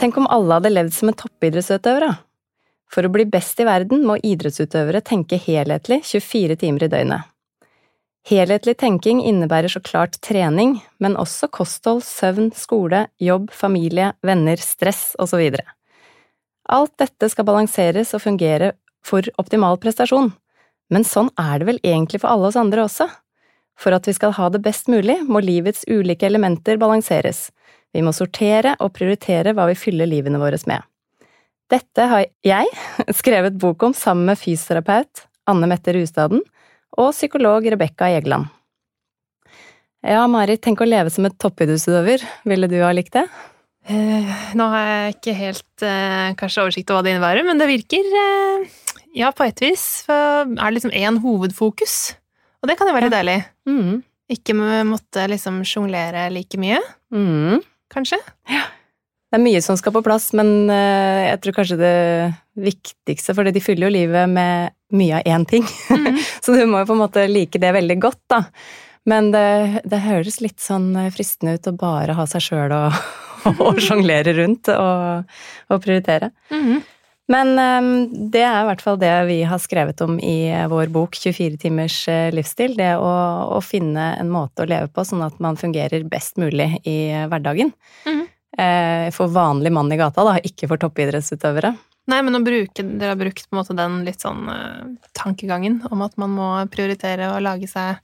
Tenk om alle hadde levd som en toppidrettsutøver, da. For å bli best i verden må idrettsutøvere tenke helhetlig 24 timer i døgnet. Helhetlig tenking innebærer så klart trening, men også kosthold, søvn, skole, jobb, familie, venner, stress osv. Alt dette skal balanseres og fungere for optimal prestasjon, men sånn er det vel egentlig for alle oss andre også. For at vi skal ha det best mulig, må livets ulike elementer balanseres. Vi må sortere og prioritere hva vi fyller livene våre med. Dette har jeg skrevet bok om sammen med fysioterapeut Anne Mette Rustaden og psykolog Rebekka Egeland. Ja, Mari, tenk å leve som et toppidrettsutøver. Ville du ha likt det? Eh, nå har jeg ikke helt eh, kanskje oversikt over hva det innebærer, men det virker eh, ja, på et vis. Er det liksom én hovedfokus? Og det kan jo være ja. deilig. Mm. Ikke måtte liksom sjonglere like mye, Mm. Kanskje. Det er mye som skal på plass, men eh, jeg tror kanskje det viktigste For de fyller jo livet med mye av én ting. Mhm. Så du må jo på en måte like det veldig godt, da. Men det, det høres litt sånn fristende ut å bare ha seg sjøl og, og sjonglere rundt og, og prioritere. Mhm. Men eh, det er i hvert fall det vi har skrevet om i vår bok 24 timers eh, livsstil. Det å, å finne en måte å leve på sånn at man fungerer best mulig i hverdagen. Mhm. Eh, For vanlig mann i gata, da, ikke for toppidrettsutøvere. Nei, men bruke, dere har brukt måte den litt sånn eh, tankegangen om at man må prioritere å lage seg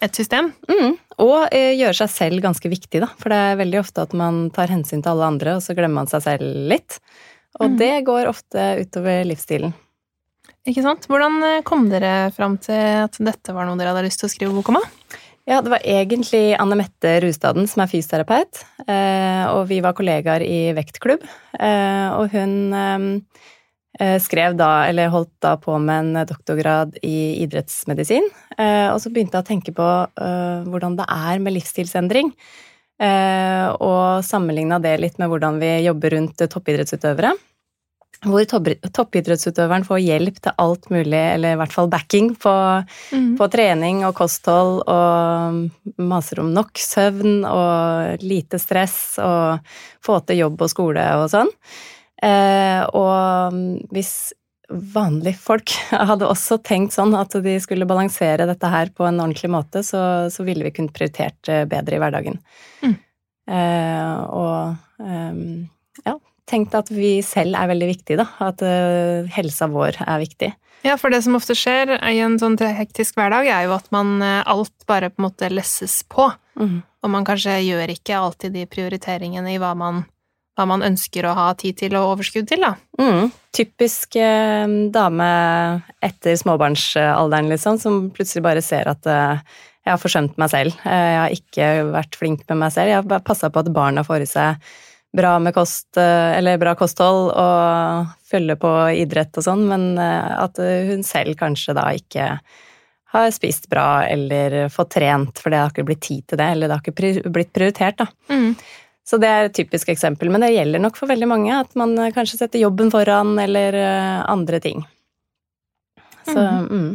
et system. Mm. Og eh, gjøre seg selv ganske viktig, da. For det er veldig ofte at man tar hensyn til alle andre, og så glemmer man seg selv litt. Og Mhm. det går ofte utover livsstilen. Ikke sant? Hvordan eh, kom dere fram til at dette var noe dere hadde lyst til å skrive bok om? Ja, det var egentlig Anne Mette Rustaden som er fysioterapeut, eh, og vi var kollegaer i vektklubb. Eh, og hun skrev da, eller holdt da på med en doktorgrad i idrettsmedisin, og så begynte jeg å tenke på hvordan det er med livsstilsendring. Eh, og sammenligna det litt med hvordan vi jobber rundt toppidrettsutøvere. Hvor toppidrettsutøveren får hjelp til alt mulig, eller i hvert fall backing, på mm. på trening og kosthold og maser om nok søvn og lite stress og få til jobb og skole og sånn. Eh, og hvis vanlige folk hadde også tenkt sånn at de skulle balansere dette her på en ordentlig måte, så, så ville vi kunnet prioritert eh, bedre i hverdagen. Mm. Eh, og eh, ja, tenkt at vi selv er veldig viktige, da. At eh, helsa vår er viktig. Ja, for det som ofte skjer i en sånn hektisk hverdag, er jo at man eh, alt bare på en måte lesses på. Mm. Og man kanskje gjør ikke alltid de prioriteringene i hva man, hva man ønsker å ha tid til og overskudd til, da. Mm. Typisk eh, dame etter småbarnsalderen, liksom, som plutselig bare ser at eh, jeg har forsømt meg selv. Eh, jeg har ikke vært flink med meg selv. Jeg har passa på at barna får i seg bra med kost, eh, eller bra kosthold og følger på idrett og sånn, men eh, at hun selv kanskje da ikke har spist bra eller fått trent, for det har ikke blitt tid til det, eller det har ikke blitt prioritert, da. Mm. Så det er et typisk eksempel, men det gjelder nok for veldig mange at man eh, kanskje setter jobben foran eller eh, andre ting. Så mm.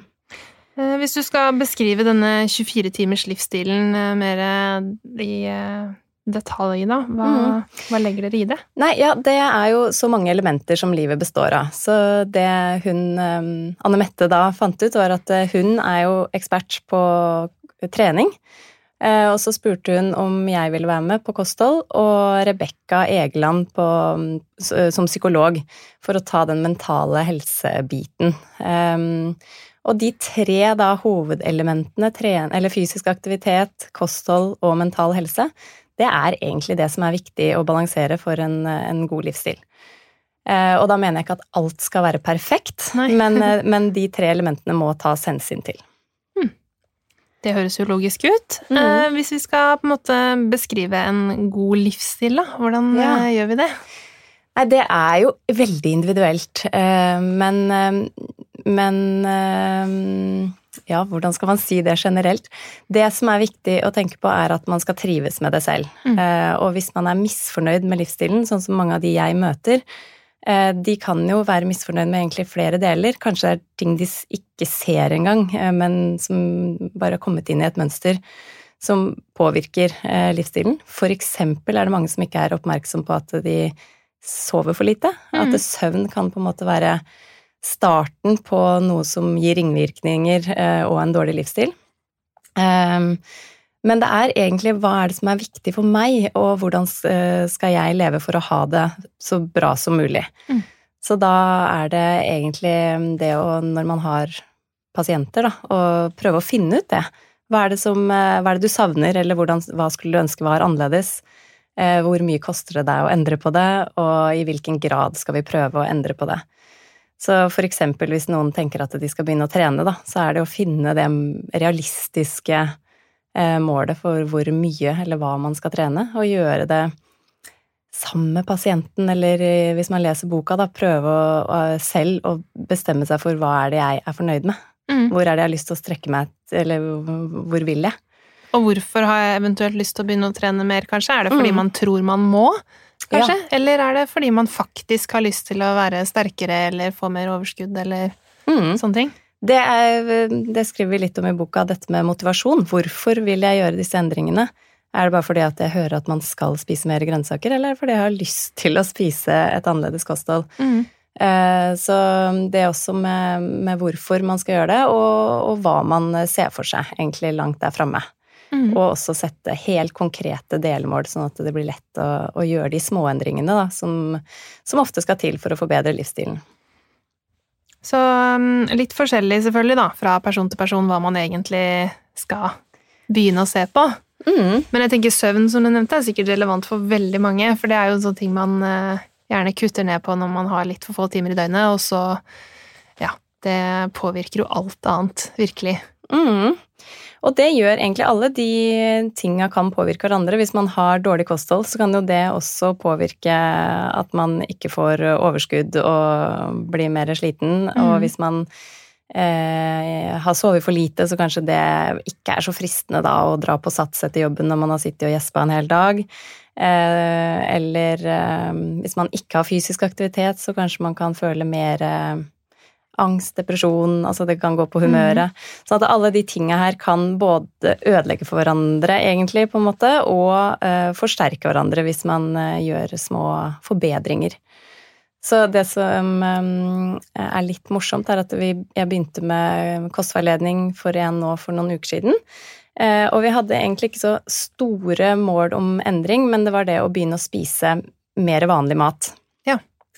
Eh, Hvis du skal beskrive denne 24-timers livsstilen mer i detalj, da, hva, mm. hva legger dere i det? Nei, ja, det er jo så mange elementer som livet består av. Så det hun Anne Mette da fant ut, var at hun er jo ekspert på trening. Eh, Og så spurte hun om jeg ville være med på kosthold, og Rebekka Egeland på, mm, som psykolog, for å ta den mentale helsebiten. Um, og de tre da hovedelementene, tren, eller fysisk aktivitet, kosthold og mental helse, det er egentlig det som er viktig å balansere for en, en god livsstil. Eh, og da mener jeg ikke at alt skal være perfekt, men, eh, men de tre elementene må tas hensyn til. Det høres jo logisk ut. Mm. Eh, hvis vi skal på en måte beskrive en god livsstil, da, hvordan Ja. eh, gjør vi det? Nei, det er jo veldig individuelt, eh, men eh, Men eh, ja, hvordan skal man si det generelt? Det som er viktig å tenke på, er at man skal trives med det selv. Mm. Eh, Og hvis man er misfornøyd med livsstilen, sånn som mange av de jeg møter, de kan jo være misfornøyd med egentlig flere deler. Kanskje det er ting de ikke ser engang, eh, men som bare har kommet inn i et mønster som påvirker eh, livsstilen. For eksempel er det mange som ikke er oppmerksom på at de sover for lite. At Mm. søvn kan på en måte være starten på noe som gir ringvirkninger eh, og en dårlig livsstil. Men det er egentlig hva er det som er viktig for meg, og hvordan eh, skal jeg leve for å ha det så bra som mulig. Mm. Så da er det egentlig det å, når man har pasienter, da, å prøve å finne ut det. Hva er det, som, eh, hva er det du savner, eller hvordan, hva skulle du ønske var annerledes? Eh, Hvor mye koster det deg å endre på det, og i hvilken grad skal vi prøve å endre på det? Så for eksempel hvis noen tenker at de skal begynne å trene, da, så er det å finne det realistiske målet for hvor mye eller hva man skal trene, og gjøre det sammen med pasienten, eller eh, hvis man leser boka, da, prøve å, selv å bestemme seg for hva er det jeg er fornøyd med. Mm. Hvor er det jeg har lyst til å strekke meg, eller hvor vil jeg? Og hvorfor har jeg eventuelt lyst til å begynne å trene mer, kanskje? Er det fordi Mm. man tror man må, kanskje? Eller er det fordi man faktisk har lyst til å være sterkere eller få mer overskudd eller Mm. sånne ting? Det, er, det skriver vi litt om i boka, dette med motivasjon. Hvorfor vil jeg gjøre disse endringene? Er det bare fordi at jeg hører at man skal spise mer grønnsaker, eller er det fordi jeg har lyst til å spise et annerledes kosthold? Mm. Eh, Så det er også med, med hvorfor man skal gjøre det, og, og hva man ser for seg egentlig langt der framme. Mm. Og også sette helt konkrete delmål, sånn at det blir lett å, å gjøre de småendringene da, som, som ofte skal til for å forbedre livsstilen. Så um, litt forskjellig selvfølgelig da, fra person til person hva man egentlig skal begynne å se på. Mm. Men jeg tenker søvn, som du nevnte, er sikkert relevant for veldig mange, for det er jo en sånn ting man eh, gjerne kutter ned på når man har litt for få timer i døgnet, og så Ja, det påvirker jo alt annet, virkelig. Mm. Og det gjør egentlig alle. De tinga kan påvirke hverandre. Hvis man har dårlig kosthold, så kan jo det også påvirke at man ikke får overskudd og blir mer sliten. Mm. Og hvis man eh, har sovet for lite, så kanskje det ikke er så fristende da å dra på sats etter jobben når man har sittet og gjespa en hel dag. Eh, eller eh, hvis man ikke har fysisk aktivitet, så kanskje man kan føle mer eh, angst, depresjon, altså det kan gå på humøret. Så at alle de tinga her kan både ødelegge for hverandre, egentlig, på en måte, og uh, forsterke hverandre hvis man uh, gjør små forbedringer. Så det som um, er litt morsomt, er at vi, jeg begynte med kostveiledning for en nå for noen uker siden. Uh, og vi hadde egentlig ikke så store mål om endring, men det var det å begynne å spise mer vanlig mat.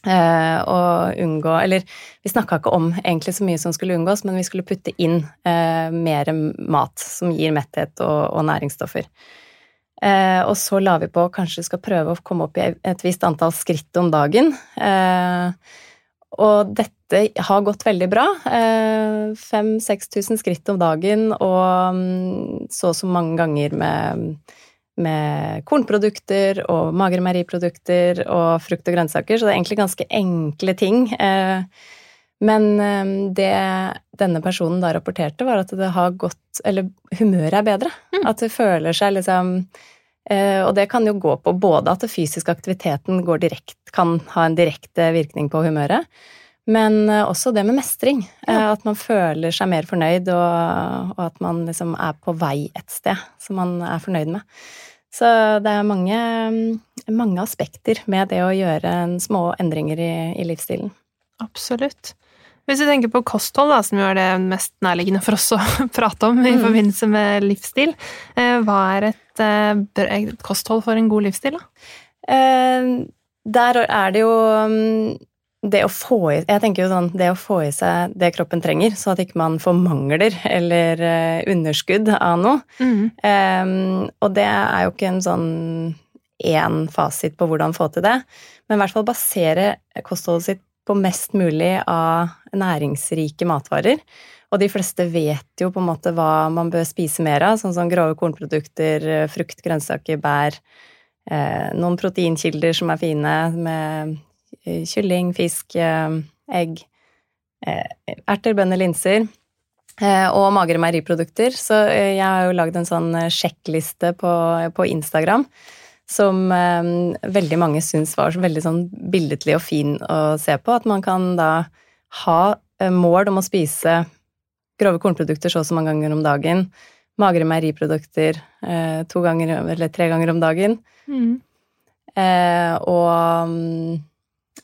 Eh, og unngå Eller vi snakka ikke om egentlig så mye som skulle unngås, men vi skulle putte inn eh, mer mat som gir metthet og, og næringsstoffer. Eh, og så la vi på kanskje skal prøve å komme opp i et visst antall skritt om dagen. Og dette har gått veldig bra. Eh, 5000-6000 skritt om dagen og mm, så og så mange ganger med, med kornprodukter og magre meieriprodukter og frukt og grønnsaker, så det er egentlig ganske enkle ting. Eh, men eh, det denne personen da rapporterte, var at det har gått Eller humøret er bedre. Mm. At det føler seg liksom eh, Og det kan jo gå på både at den fysiske aktiviteten går direkt, kan ha en direkte virkning på humøret, men eh, også det med mestring. Ja. Eh, At man føler seg mer fornøyd, og, og at man liksom er på vei et sted som man er fornøyd med. Så det er mange, mange aspekter med det å gjøre små endringer i, i livsstilen. Absolutt. Hvis vi tenker på kosthold, da, som er det mest nærliggende for oss å prate om i Mm. forbindelse med livsstil, eh, hva er et, et kosthold for en god livsstil, da? Eh, der er det jo mm, det å få i Jeg tenker jo sånn Det å få i seg det kroppen trenger, så at ikke man får mangler eller eh, underskudd av noe. Eh, og det er jo ikke en sånn én fasit på hvordan få til det, men i hvert fall basere kostholdet sitt på mest mulig av næringsrike matvarer. Og de fleste vet jo på en måte hva man bør spise mer av, sånn som grove kornprodukter, frukt, grønnsaker, bær. Eh, noen proteinkilder som er fine, med kylling, fisk, eh, egg, eh, erter, bønner, linser. Eh, og magre meieriprodukter. Så eh, jeg har jo lagd en sånn sjekkliste på, på Instagram som veldig mange syns var veldig sånn billedlig og fin å se på. At man kan da ha mål om å spise grove kornprodukter så og så mange ganger om dagen. Magre meieriprodukter eh, to ganger eller tre ganger om dagen. Mm. Eh, og um,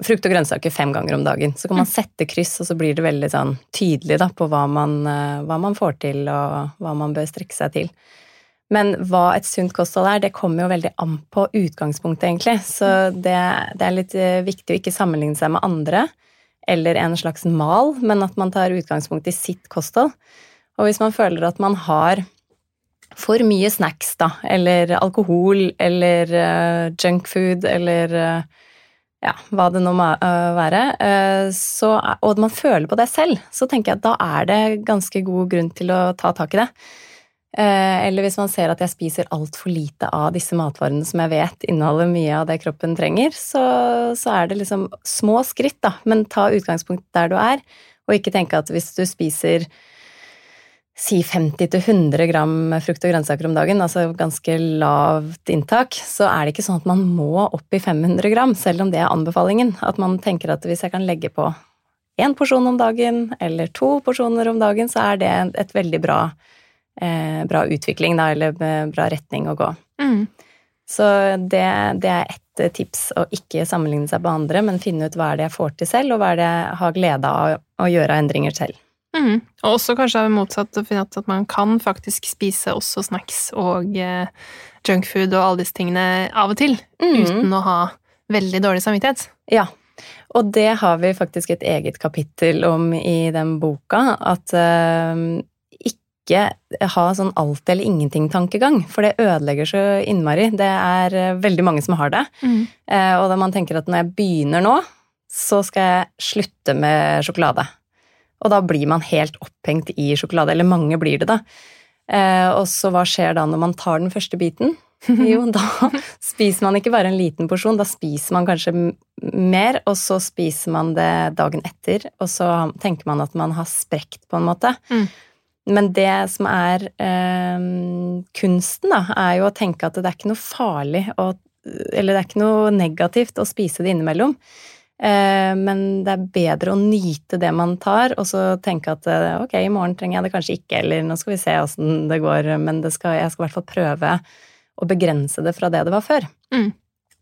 frukt og grønnsaker fem ganger om dagen. Så kan man sette kryss, og så blir det veldig sånn tydelig da, på hva man, eh, hva man får til, og hva man bør strekke seg til. Men hva et sunt kosthold er, det kommer jo veldig an på utgangspunktet, egentlig. Så det, det er litt eh, viktig å ikke sammenligne seg med andre eller en slags mal, men at man tar utgangspunkt i sitt kosthold. Og hvis man føler at man har for mye snacks, da, eller alkohol, eller uh, junkfood, eller uh, ja, hva det nå må uh, være, så, og man føler på det selv, så tenker jeg at da er det ganske god grunn til å ta tak i det. Eh, eller hvis man ser at jeg spiser altfor lite av disse matvarene som jeg vet inneholder mye av det kroppen trenger, så, så, er det liksom små skritt, da. Men ta utgangspunkt der du er, og ikke tenke at hvis du spiser si 50-100 gram frukt og grønnsaker om dagen, altså ganske lavt inntak, så er det ikke sånn at man må opp i 500 gram, selv om det er anbefalingen. At man tenker at hvis jeg kan legge på én porsjon om dagen, eller to porsjoner om dagen, så er det et veldig bra eh, bra utvikling, da, eller bra retning å gå. Mm. Så det, det, er ett eh, tips å ikke sammenligne seg på andre, men finne ut hva er det jeg får til selv, og hva er det jeg har glede av å gjøre endringer selv. Mm. Og også kanskje motsatt å finne ut at man kan faktisk spise også snacks og eh, junkfood og alle disse tingene av og til, mm. uten å ha veldig dårlig samvittighet. Ja, og det har vi faktisk et eget kapittel om i den boka, at eh, ikke ha sånn alt eller ingenting-tankegang, for det ødelegger så innmari. Det er eh, veldig mange som har det. Mm. Eh, og da man tenker at når jeg begynner nå, så skal jeg slutte med sjokolade. Og da blir man helt opphengt i sjokolade. Eller mange blir det, da. Eh, og så hva skjer da når man tar den første biten? Jo, da spiser man ikke bare en liten porsjon, da spiser man kanskje mer, og så spiser man det dagen etter, og så tenker man at man har sprekt, på en måte. Mm. Men det som er eh, kunsten, da, er jo å tenke at det er ikke noe farlig å, Eller det er ikke noe negativt å spise det innimellom. Eh, men det er bedre å nyte det man tar, og så tenke at eh, ok, i morgen trenger jeg det kanskje ikke, eller nå skal vi se åssen det går, men det skal, jeg skal i hvert fall prøve å begrense det fra det det var før. Mm.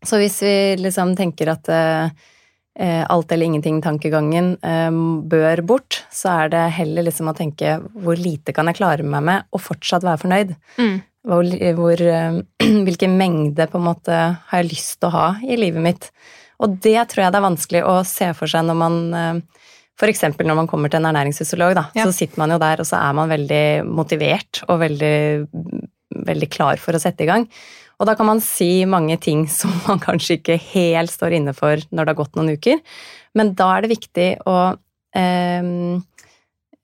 Så hvis vi liksom tenker at eh, Eh, alt eller ingenting-tankegangen eh, bør bort, så er det heller liksom å tenke hvor lite kan jeg klare meg med, og fortsatt være fornøyd. Mm. Hvor, hvor, hvilken mengde på en måte har jeg lyst til å ha i livet mitt. Og det tror jeg det er vanskelig å se for seg når man F.eks. når man kommer til en ernæringsfysiolog, da, ja. så sitter man jo der, og så er man veldig motivert og veldig, veldig klar for å sette i gang. Og da kan man si mange ting som man kanskje ikke helt står inne for når det har gått noen uker. Men da er det viktig å eh,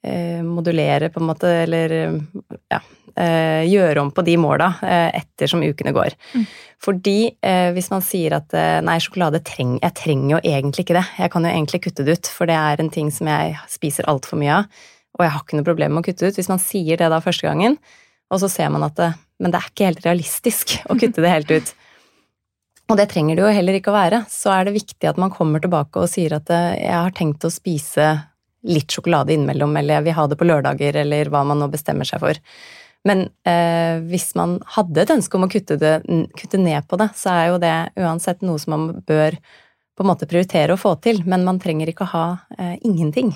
eh, modulere, på en måte, eller ja, eh, gjøre om på de måla eh, ettersom ukene går. Mm. Fordi eh, hvis man sier at eh, nei, sjokolade treng, jeg trenger jo egentlig ikke det, jeg kan jo egentlig kutte det ut, for det er en ting som jeg spiser altfor mye av, og jeg har ikke noe problem med å kutte det ut. Hvis man sier det da første gangen, og så ser man at det, men det er ikke helt realistisk å kutte det helt ut. Og det trenger det jo heller ikke å være. Så er det viktig at man kommer tilbake og sier at eh, jeg har tenkt å spise litt sjokolade innimellom, eller jeg vil ha det på lørdager, eller hva man nå bestemmer seg for. Men eh, hvis man hadde et ønske om å kutte, det, kutte, ned på det, så er jo det uansett noe som man bør på en måte prioritere å få til, men man trenger ikke å ha eh, ingenting.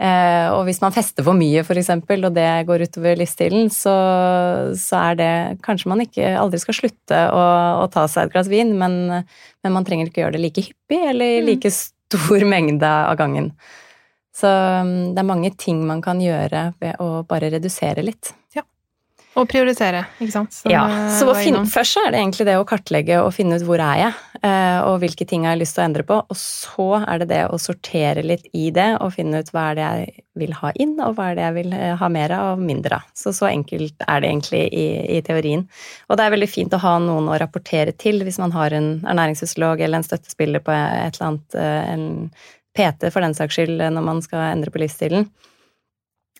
Eh, og hvis man fester for mye, f.eks., og det går utover livsstilen, så, så, er det Kanskje man ikke aldri skal slutte å, å ta seg et glass vin, men, men, man trenger ikke gjøre det like hyppig eller i mm. like stor mengde av gangen. Så mm, det er mange ting man kan gjøre ved å bare redusere litt. Ja. Og prioritere, ikke sant? Som ja. Så finne, først så er det egentlig det å kartlegge og finne ut hvor er jeg. eh, og hvilke ting jeg har lyst til å endre på. Og så er det det å sortere litt i det og finne ut hva er det jeg vil ha inn, og hva er det jeg vil eh, ha mer av og mindre av. Så så enkelt er det egentlig i, i teorien. Og det er veldig fint å ha noen å rapportere til hvis man har en ernæringsfysiolog eller en støttespiller på et eller annet, en PT for den saks skyld, når man skal endre på livsstilen.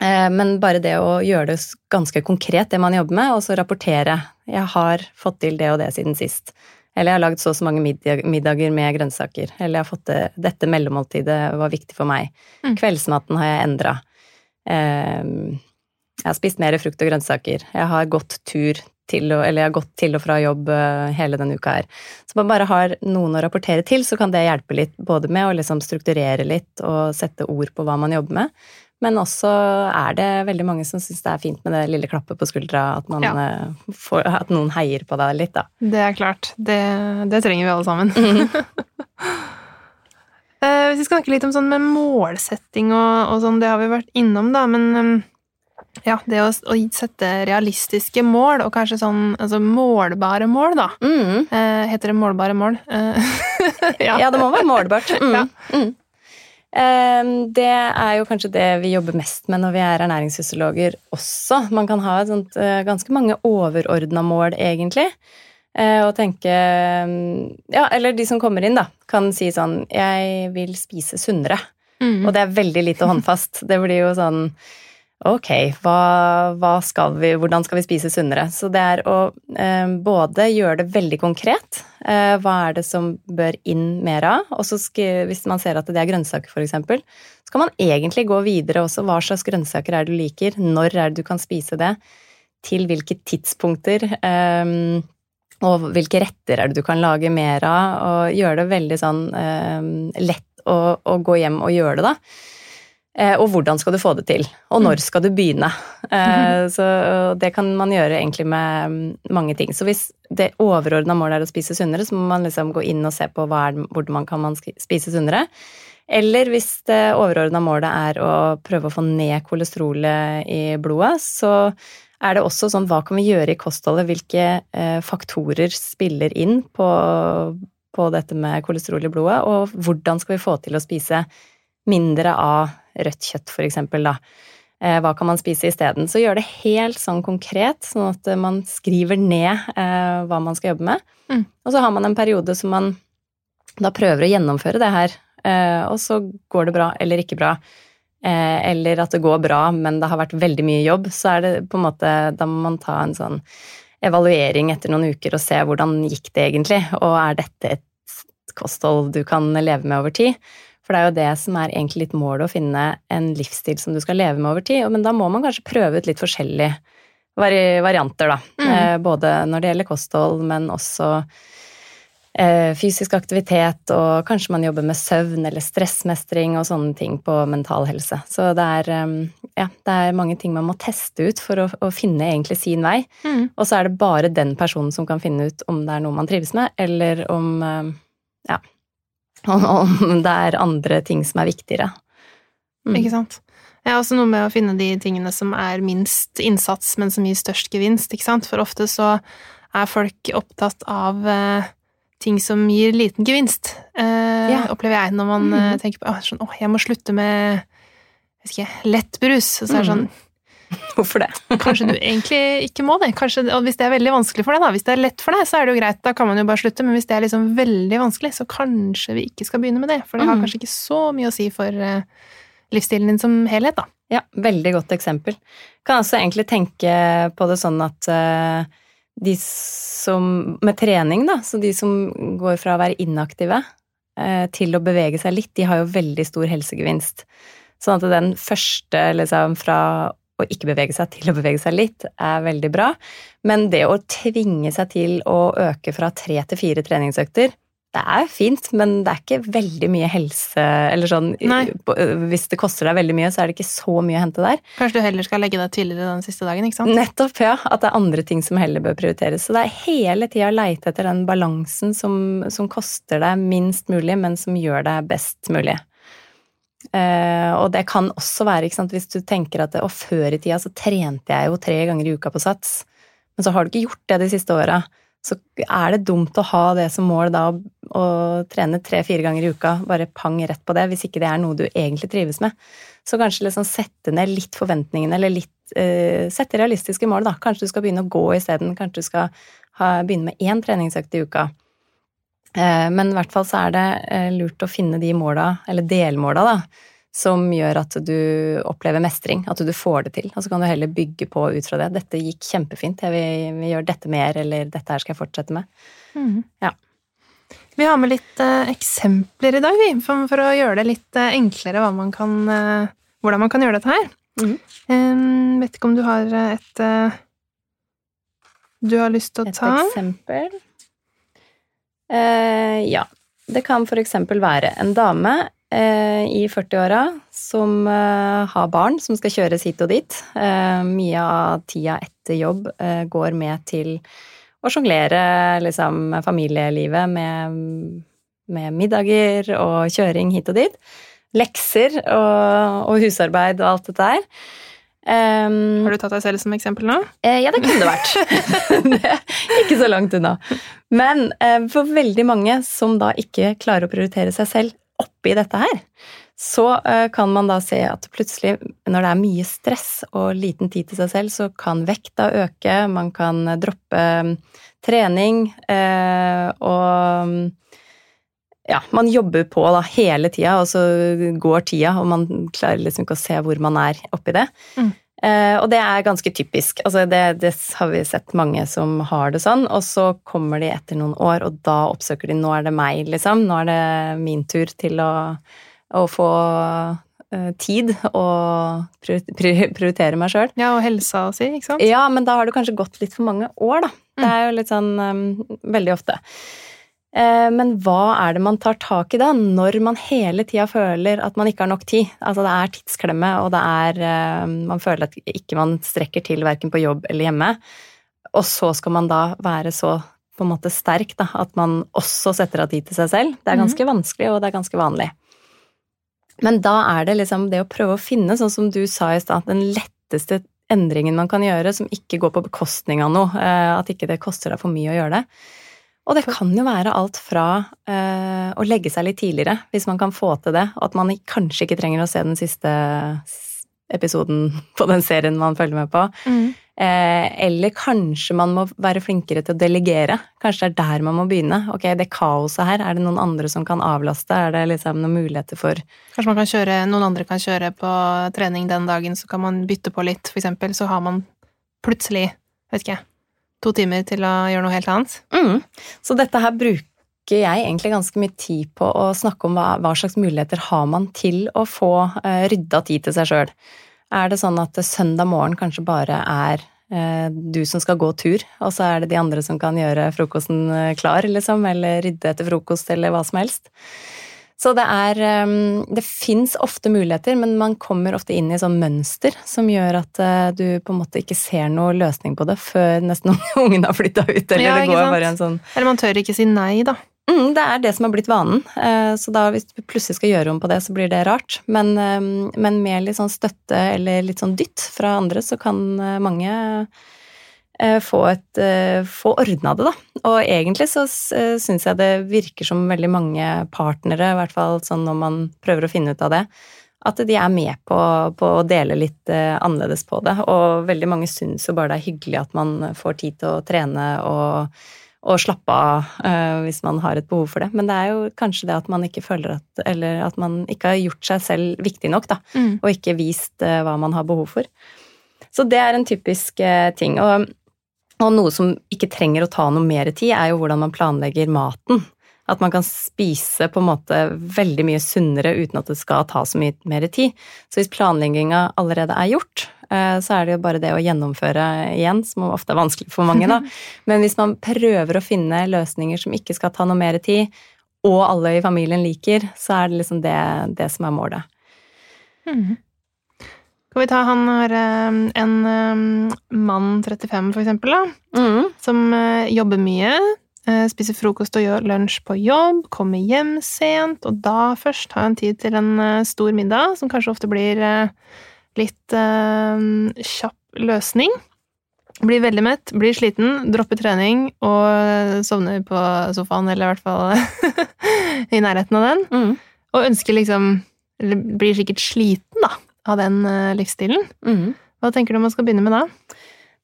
Men bare det å gjøre det ganske konkret, det man jobber med, og så rapportere. Jeg har fått til det og det siden sist. Eller jeg har lagd så og så mange middager med grønnsaker. Eller jeg har fått det, dette mellommåltidet var viktig for meg. Mm. Kveldsmaten har jeg endra. Ehm, jeg har spist mer frukt og grønnsaker. Jeg har gått tur til og, eller jeg har gått til og fra jobb eh, hele denne uka her. Så man bare har noen å rapportere til, så kan det hjelpe litt både med å liksom strukturere litt og sette ord på hva man jobber med, men også er det veldig mange som syns det er fint med det lille klappet på skuldra, at, ja. Eh, får, at noen heier på deg litt, da. Det er klart. Det, det trenger vi alle sammen. Mm. Hvis vi skal snakke litt om sånn med målsetting og, og, sånn, det har vi vært innom, da, men um, ja, det å, å, sette realistiske mål, og kanskje sånn altså målbare mål, da. Mm. Uh, heter det målbare mål? ja. ja. det må være målbart. Mm. Ja. Ehm, det er jo kanskje det vi jobber mest med når vi er ernæringsfysiologer også. Man kan ha sånt, eh, ganske mange overordna mål, egentlig. Eh, og tenke mm, Ja, eller de som kommer inn, da, kan si sånn Jeg vil spise sunnere. Mm. Og det er veldig lite håndfast. Det blir jo sånn Ok, hva, hva skal vi, hvordan skal vi spise sunnere? Så det er å eh, både gjøre det veldig konkret. Eh, hva er det som bør inn mer av? Og så hvis man ser at det er grønnsaker, f.eks., så kan man egentlig gå videre også. Hva slags grønnsaker er det du liker? Når er det du kan spise det? Til hvilke tidspunkter? Eh, og hvilke retter er det du kan lage mer av? Og gjøre det veldig sånn eh, lett å, å gå hjem og gjøre det, da. Eh, og hvordan skal du få det til, og når mm. skal du begynne? Eh, så det kan man gjøre egentlig med mm, mange ting. Så hvis det overordna målet er å spise sunnere, så må man liksom gå inn og se på er, hvordan man kan spise sunnere. Eller hvis det overordna målet er å prøve å få ned kolesterolet i blodet, så er det også sånn hva kan vi gjøre i kostholdet, hvilke eh, faktorer spiller inn på, på dette med kolesterol i blodet, og hvordan skal vi få til å spise mindre av rødt kjøtt, for eksempel, da. Eh, hva kan man spise isteden? Så gjør det helt sånn konkret, sånn at man skriver ned eh, hva man skal jobbe med. Mm. Og så har man en periode som man da prøver å gjennomføre det her, eh, og så går det bra eller ikke bra. Eller at det går bra, men det har vært veldig mye jobb, så er det på en måte Da må man ta en sånn evaluering etter noen uker og se hvordan gikk det egentlig, og er dette et kosthold du kan leve med over tid? For det er jo det som er egentlig litt målet, å finne en livsstil som du skal leve med over tid. Men da må man kanskje prøve ut litt forskjellige vari varianter, da. Mm. Eh, både når det gjelder kosthold, men også eh, fysisk aktivitet, og kanskje man jobber med søvn eller stressmestring og sånne ting på mental helse. Så det er, eh, ja, det er mange ting man må teste ut for å, å finne egentlig sin vei. Mm. Og så er det bare den personen som kan finne ut om det er noe man trives med, eller om eh, ja, om det er andre ting som er viktigere. Mm. Ikke sant. Det er også noe med å finne de tingene som er minst innsats, men som gir størst gevinst, ikke sant. For ofte så er folk opptatt av uh, ting som gir liten gevinst, eh, ja. opplever jeg, når man mm. tenker på sånn, åh, jeg må slutte med jeg vet ikke, lettbrus. Og så er det sånn Hvorfor det? Kanskje du egentlig ikke må det. Kanskje, og hvis det er veldig vanskelig for deg, da. Hvis det er lett for deg, så er det jo greit, da kan man jo bare slutte. Men hvis det er liksom veldig vanskelig, så kanskje vi ikke skal begynne med det. For det har mm. kanskje ikke så mye å si for uh, livsstilen din som helhet, da. Ja, veldig godt eksempel. Kan altså egentlig tenke på det sånn at uh, de som Med trening, da, så de som går fra å være inaktive uh, til å bevege seg litt, de har jo veldig stor helsegevinst. Sånn at den første, liksom fra å ikke bevege seg til å bevege seg litt, er veldig bra. Men det å tvinge seg til å øke fra tre til fire treningsøkter, det er fint, men det er ikke veldig mye helse Eller sånn Nei. Hvis det koster deg veldig mye, så er det ikke så mye å hente der. Kanskje du heller skal legge deg tidligere den siste dagen, ikke sant? Nettopp, ja. At det er andre ting som heller bør prioriteres. Så det er hele tida å leite etter den balansen som, som koster deg minst mulig, men som gjør deg best mulig. Uh, og det kan også være, sant, hvis du tenker at og før i tida så trente jeg jo tre ganger i uka på sats, men så har du ikke gjort det de siste åra. Så er det dumt å ha det som mål da å trene tre-fire ganger i uka, bare pang rett på det, hvis ikke det er noe du egentlig trives med. Så kanskje liksom sette ned litt forventningene, eller litt uh, sette realistiske mål, da. Kanskje du skal begynne å gå isteden. Kanskje du skal ha, begynne med én treningsøkt i uka. Uh, men i hvert fall så er det uh, lurt å finne de måla, eller delmåla, da, som gjør at du opplever mestring, at du får det til. Og så kan du heller bygge på ut fra det. 'Dette gikk kjempefint, jeg vil, vil gjøre dette mer', eller 'dette her skal jeg fortsette med'. Mm. Ja. Vi har med litt uh, eksempler i dag, vi, for, å gjøre det litt enklere man kan, hvordan man kan gjøre dette her. Mm. Um, vet ikke om du har et du har lyst til å ta? Et eksempel? Ja. Det kan eksempel være en dame i 40-åra som har barn som skal kjøres hit og dit. mye av tida etter jobb går med til å sjonglere liksom, familielivet med, med, middager og kjøring hit og dit. Lekser og, og husarbeid og alt dette her. Um, Har du tatt deg selv som eksempel nå? Eh, ja, det kunne det vært. det er ikke så langt unna. Men eh, for veldig mange som da ikke klarer å prioritere seg selv oppi dette her, så eh, kan man da se at plutselig, når det er mye stress og liten tid til seg selv, så kan vekta øke, man kan droppe mm, trening, eh, og ja, man jobber på da hele tida, og så går tida, og man klarer liksom ikke å se hvor man er oppi det. Mm. Eh, og det er ganske typisk. Altså det, det, har vi sett mange som har det sånn. Og så kommer de etter noen år, og da oppsøker de 'nå er det meg', liksom. Nå er det min tur til å å få eh, tid og prioritere meg sjøl. Ja, og helsa si, ikke sant? Ja, men da har det kanskje gått litt for mange år, da. Det er jo litt sånn um, veldig ofte. Uh, men hva er det man tar tak i da, når man hele tida føler at man ikke har nok tid? Altså det er tidsklemme, og det er uh, Man føler at ikke man strekker til verken på jobb eller hjemme. Og så skal man da være så på en måte sterk da, at man også setter av tid til seg selv. Det er mhm. ganske mm. vanskelig, og det er ganske vanlig. Men da er det liksom det å prøve å finne, sånn som du sa i stad, den letteste endringen man kan gjøre som ikke går på bekostning av noe. Eh, at ikke det koster deg for mye å gjøre det. Og det kan jo være alt fra uh, å legge seg litt tidligere, hvis man kan få til det, og at man kanskje ikke trenger å se den siste episoden på den serien man følger med på. Mm. Eh, eller kanskje man må være flinkere til å delegere. Kanskje det er der man må begynne. Ok, det kaoset her, er det noen andre som kan avlaste? Er det liksom noen muligheter for Kanskje man kan kjøre, noen andre kan kjøre på trening den dagen, så kan man bytte på litt, for eksempel. Så har man plutselig, vet ikke, to timer til å gjøre noe helt annet. Mm. Så dette her bruker jeg egentlig ganske mye tid på å snakke om hva, hva slags muligheter har man til å få uh, rydda tid til seg sjøl. Er det sånn at søndag morgen kanskje bare er eh, du som skal gå tur, og så er det de andre som kan gjøre frokosten eh, klar, liksom, eller rydde etter frokost, eller hva som helst. Så det er ehm, Det fins ofte muligheter, men man kommer ofte inn i sånn mønster som gjør at eh, du på en måte ikke ser noe løsning på det før nesten ungen har flytta ut, eller ja, det går bare en sånn Eller man tør ikke si nei, da. Mm, det er det som har blitt vanen. Eh, så da hvis du plutselig skal gjøre om på det, så blir det rart. Men, eh, men med litt sånn støtte eller litt sånn dytt fra andre, så kan eh, mange få, et, få ordna det, da. Og egentlig så syns jeg det virker som veldig mange partnere, i hvert fall sånn når man prøver å finne ut av det, at de er med på, på å dele litt annerledes på det. Og veldig mange syns jo bare det er hyggelig at man får tid til å trene og og slappe av uh, hvis man har et behov for det. Men det er jo kanskje det at man ikke føler at Eller at man ikke har gjort seg selv viktig nok, da. Mm. Og ikke vist uh, hva man har behov for. Så det er en typisk uh, ting. Og, og, noe som ikke trenger å ta noe mer tid, er jo hvordan man planlegger maten. At man kan spise på en måte veldig mye sunnere uten at det skal ta så mye mer tid. Så hvis planlegginga allerede er gjort, Eh, så er det jo bare det å gjennomføre igjen, som ofte er vanskelig for mange, da. Men hvis man prøver å finne løsninger som ikke skal ta noe mer tid, og alle i familien liker, så er det liksom det, det som er målet. Mm. Skal vi ta han har eh, en eh, mann 35, for eksempel, da, mm. som jobber mye. Spiser frokost og gjør lunsj på jobb, kommer hjem sent, og da først har han tid til en stor middag, som kanskje ofte blir litt uh, kjapp løsning. Blir veldig mett, blir sliten, dropper trening og sovner på sofaen, eller i hvert fall i nærheten av den. Mm. Og ønsker liksom Eller blir sikkert sliten, da, av den eh, livsstilen. Mm. Hva tenker du man skal begynne med da?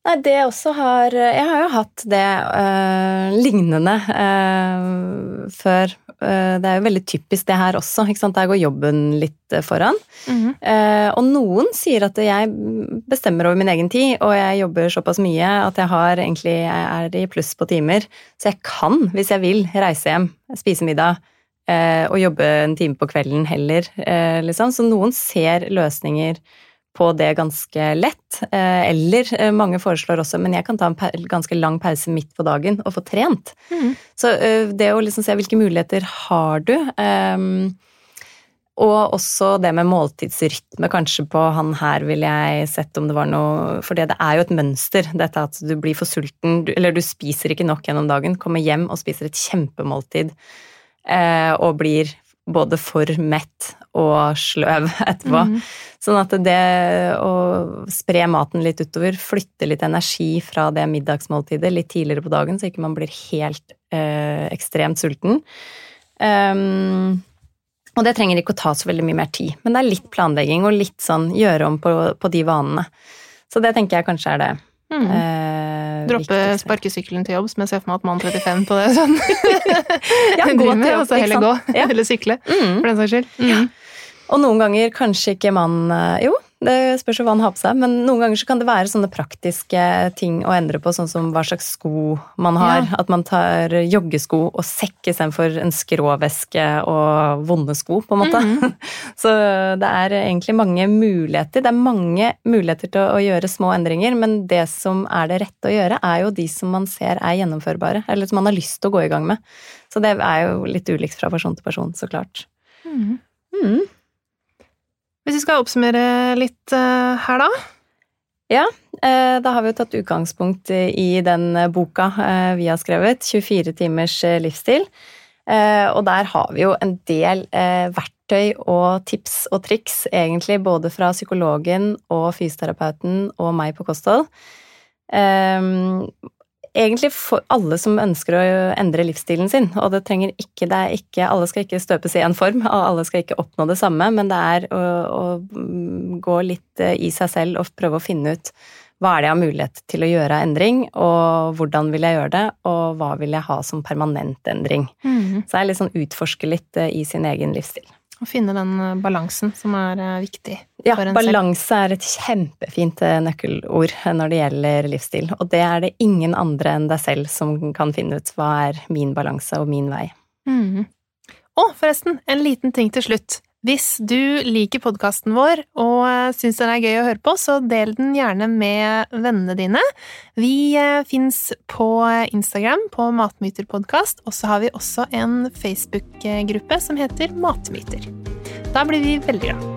Nei, det også har Jeg har jo hatt det øh, lignende øh, før. Det er jo veldig typisk det her også. ikke sant? Der går jobben litt foran. Eh, og noen sier at jeg bestemmer over min egen tid, og jeg jobber såpass mye at jeg har egentlig jeg er i pluss på timer. Så jeg kan, hvis jeg vil, reise hjem, spise middag og jobbe en time på kvelden heller, eh, liksom. Så noen ser løsninger på det ganske lett. Eh, eller eh, mange foreslår også, men jeg kan ta en ganske lang pause midt på dagen og få trent. Mm. Så eh, det å liksom se hvilke muligheter har du, og også det med måltidsrytme, kanskje på han her ville jeg sett om det var noe For det er jo et mønster, dette at du blir for sulten, eller du spiser ikke nok gjennom dagen, kommer hjem og spiser et kjempemåltid eh, og blir både for mett og sløv etterpå. Mm. Sånn at det å spre maten litt utover, flytte litt energi fra det middagsmåltidet litt tidligere på dagen, så ikke man blir helt eh, ekstremt sulten. Um, og det trenger ikke å ta så veldig mye mer tid, men det er litt planlegging og litt sånn gjøre om på, på de vanene. Så det tenker jeg kanskje er det Mhm. eh, Droppe sparkesykkelen til jobb, som jeg ser for meg at mann 35 på det sånn. Ja, gå til jobb, og så heller gå. Ja. Eller sykle, Mm. for den saks skyld. Mhm. Og noen ganger kanskje ikke man eh, Jo, det spørs hva man har på seg, men noen ganger så kan det være sånne praktiske ting å endre på, sånn som hva slags sko man har. Ja. At man tar joggesko og sekk istedenfor en skråveske og vonde sko, på en måte. Mhm. Så det er egentlig mange muligheter. Det er mange muligheter til å gjøre små endringer, men det som er det rette å gjøre, er jo de som man ser er gjennomførbare, eller som man har lyst til å gå i gang med. Så det er jo litt ulikt fra person til person, så klart. Mhm. Mm. Hvis vi skal oppsummere litt eh, her, da. Ja, Da har vi jo tatt utgangspunkt i den boka eh, vi har skrevet, 24 timers eh, livsstil. Eh, Og der har vi jo en del eh, verktøy og tips og triks, egentlig både fra psykologen og fysioterapeuten og meg på kosthold. Egentlig for alle som ønsker å endre livsstilen sin, og det trenger ikke, det er ikke Alle skal ikke støpes i én form, og alle skal ikke oppnå det samme, men det er å, å mm, gå litt eh, i seg selv og prøve å finne ut hva er det jeg har mulighet til å gjøre av endring, og hvordan vil jeg gjøre det, og hva vil jeg ha som permanent endring. Så det er litt sånn utforske litt eh, i sin egen livsstil. Å finne den eh, balansen som er eh, viktig Ja, for en selv. balanse er et kjempefint eh, nøkkelord når det gjelder livsstil, og det er det ingen andre enn deg selv som kan finne ut hva er min balanse og min vei. Mm. Og forresten, en liten ting til slutt. Hvis du liker podkasten vår og eh, syns den er gøy å høre på, så del den gjerne med vennene dine. Vi eh, fins på Instagram på Matmyterpodkast, og så har vi også en Facebook-gruppe som heter Matmyter. Da blir vi veldig glad.